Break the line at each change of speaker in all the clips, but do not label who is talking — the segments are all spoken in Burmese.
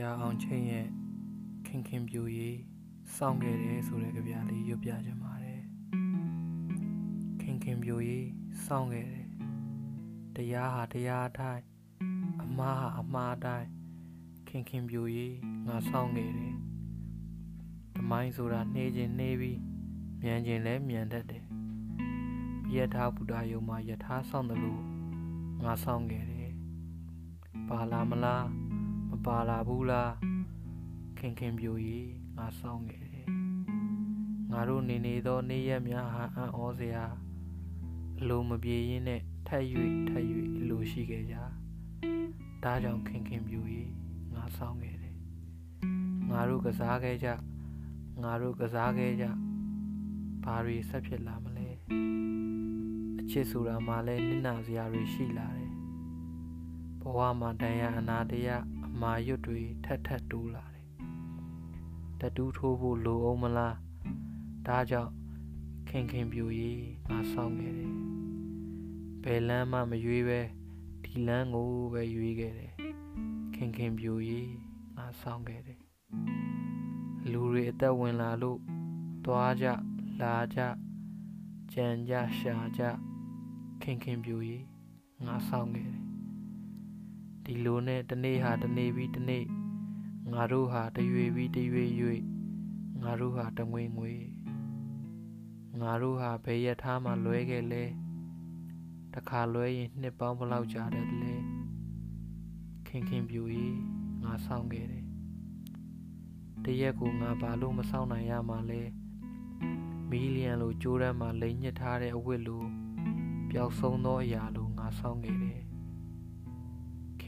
ရာအောင်ချင်းရဲ့ခင်ခင်ပြူရေးစောင့်ခဲ့တယ်ဆိုတဲ့ကြပြလေးရွတ်ပြချင်ပါတယ်ခင်ခင်ပြူရေးစောင့်ခဲ့တယ်တရားဟာတရားအတိုင်းအမှားဟာအမှားအတိုင်းခင်ခင်ပြူရေးငါစောင့်ခဲ့တယ်ဓမိုင်းဆိုတာနှေးခြင်းနှေးပြီးမြန်ခြင်းလည်းမြန်တတ်တယ်ယထာဘုဒ္ဓယုံမှာယထာဆောင်တယ်လို့ငါဆောင်ခဲ့တယ် ပါလာမလားမပါလာဘူးလားခင်ခင်ပြူကြီးငါဆောင်ခဲ့တယ်ငါတို့နေနေသောနေ့ရက်များဟာအံ့ဩစရာအလိုမပြေရင်နဲ့ထက်၍ထက်၍အလိုရှိခဲ့ကြဒါကြောင့်ခင်ခင်ပြူကြီးငါဆောင်ခဲ့တယ်ငါတို့ကစားခဲ့ကြငါတို့ကစားခဲ့ကြဘာတွေဆက်ဖြစ်လာမလဲအချစ်ဆိုတာမှလည်းနစ်နာစရာတွေရှိလာတယ်ဘ ဝမှာတန်ရအနာတရားအမာရွတ်တွေထက်ထက်တိုးလာတယ်တတူးထိုးဖို့လိုအောင်မလားဒါကြောင့်ခင်ခင်ပြူရေးငါဆောင်ခဲ့တယ်ဘယ်လမ်းမှမရွေးပဲဒီလမ်းကိုပဲရွေးခဲ့တယ်ခင်ခင်ပြူရေးငါဆောင်ခဲ့တယ်လူတွေအသက်ဝင်လာလို့သွားကြလာကြကြံကြရှာကြခင်ခင်ပြူကြီးငါဆောင်ခဲ့တယ် ဒီလိုနဲ့တနေ့ဟာတနေ့ပြီးတနေ့ငါတို့ဟာတရွေပြီးတရွေ၍ငါတို့ဟာတငွေငွေငါတို့ဟာဘယ်ရထားမှလွဲခဲ့လဲတခါလွဲရင်နှစ်ပေါင်းဘလောက်ကြာတယ်လဲခင်ခင်ပြူကြီးငါဆောင်ခဲ့တယ်တရက်ကိုငါဘာလို့မဆောင်နိုင်ရမှာလဲမီလီယံလိုကြိုးတန်းမှာလိမ်ညစ်ထားတဲ့အဝတ်လိုပျောက်ဆုံးသောအရာလိုငါဆောင်ခဲ့တယ်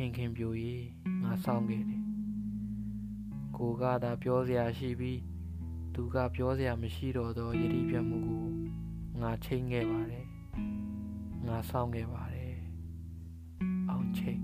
ခင်ခင်ပြိုရေးငါဆောင်ခဲ့တယ်ကိုကသာပြောစရာရှိပြီးသူကပြောစရာမရှိတော့သောယတိပြတ်မှုကိုငါချိန်ခဲ့ပါတယ်ငါဆောင်ခဲ့ပါတယ်အောင်ချိန်